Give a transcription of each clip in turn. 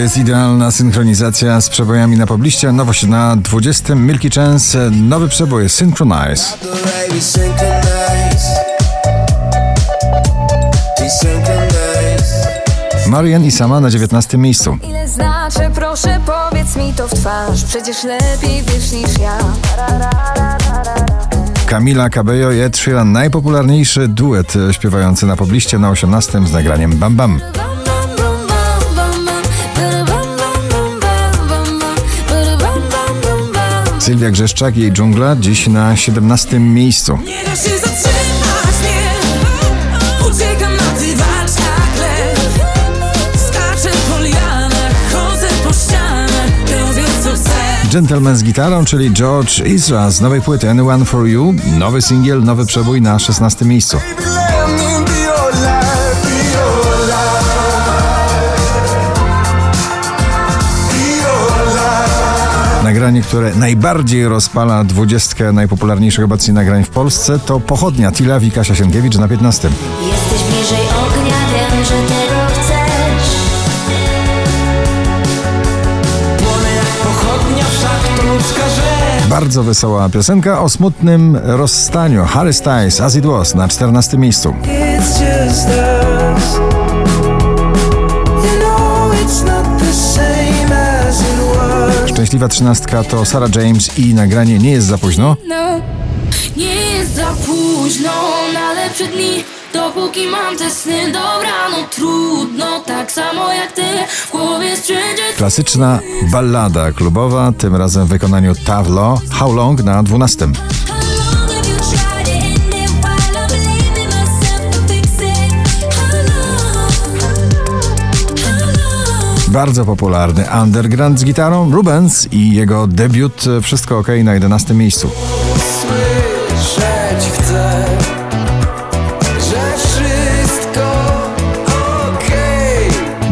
jest idealna synchronizacja z przebojami na pobliście. Nowość na 20. Milky Chance, nowy przebój Synchronize. Marian i sama na 19. miejscu. Ile znaczy, proszę powiedz mi to w twarz Przecież lepiej wiesz niż ja Camila Cabello i Ed Sheeran, najpopularniejszy duet śpiewający na pobliście na 18 z nagraniem Bam Bam. Sylwia Grzeszczak i jej dżungla dziś na 17 miejscu. Nie da się zatrzymać mnie Uciekam na ty walcz jak lew Skaczę po lianach, chodzę po ścianach Robię co chcę Gentleman z gitarą, czyli George Ezra z nowej płyty Anyone For You, nowy singiel, nowy przebój na 16 miejscu. Nagranie, które najbardziej rozpala dwudziestkę najpopularniejszych obecnie nagrań w Polsce to Pochodnia Tila i Kasia Sienkiewicz na 15. Jesteś bliżej ognia, wiem, że tego chcesz. Płonę jak pochodnia, wszak to ludzka rzecz Bardzo wesoła piosenka o smutnym rozstaniu. Harry Styles, As It Was na 14 miejscu. It's just us Szczęśliwa trzynastka to Sarah James i nagranie Nie jest za późno. No, nie jest za późno na lepsze dni Dopóki mam te sny, dobra, no trudno Tak samo jak ty, w głowie wszędzie Klasyczna ballada klubowa, tym razem w wykonaniu Tavlo, How Long na 12. Bardzo popularny underground z gitarą Rubens i jego debiut Wszystko OK na 11 miejscu. Słyszeć chcę Że wszystko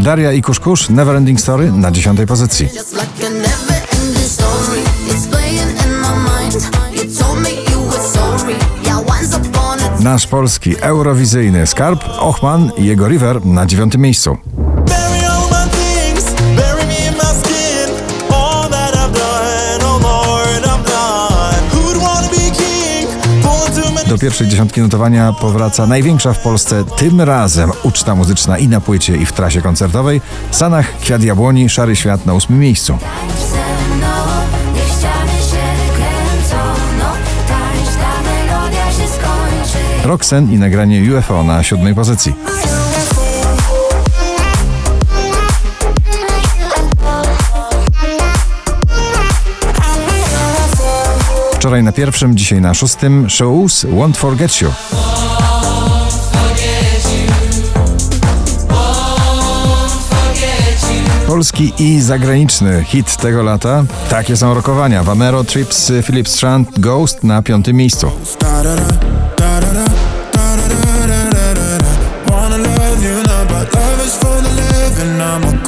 Daria i Kuszkusz, Neverending Story na 10 pozycji. Nasz polski eurowizyjny skarb Ochman i jego River na 9 miejscu. Do pierwszej dziesiątki notowania powraca największa w Polsce tym razem uczta muzyczna i na płycie i w trasie koncertowej. Sanach, Kwiat Jabłoni, Szary Świat na ósmym miejscu. Roxen i nagranie UFO na siódmej pozycji. Wczoraj na pierwszym, dzisiaj na szóstym shows Won't Forget You. Polski i zagraniczny hit tego lata. Takie są rokowania. Vamero, Trips, Philip Strand, Ghost na piątym miejscu.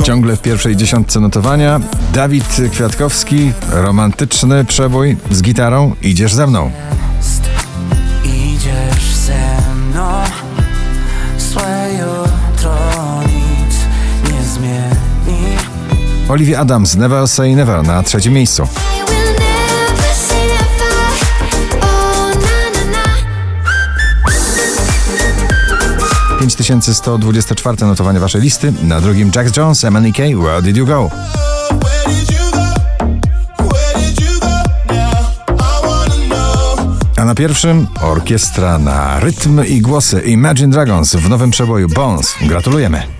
Ciągle w pierwszej dziesiątce notowania Dawid Kwiatkowski, romantyczny przebój z gitarą Idziesz ze mną. Idziesz ze mną Złe jutro nic nie zmieni Olivia Adams, Never Say Never na trzecim miejscu. 5124 notowanie waszej listy. Na drugim Jack Jones, MNK, Where Did You Go? Where did you go? A na pierwszym orkiestra na rytm i głosy Imagine Dragons w nowym przeboju Bones. Gratulujemy.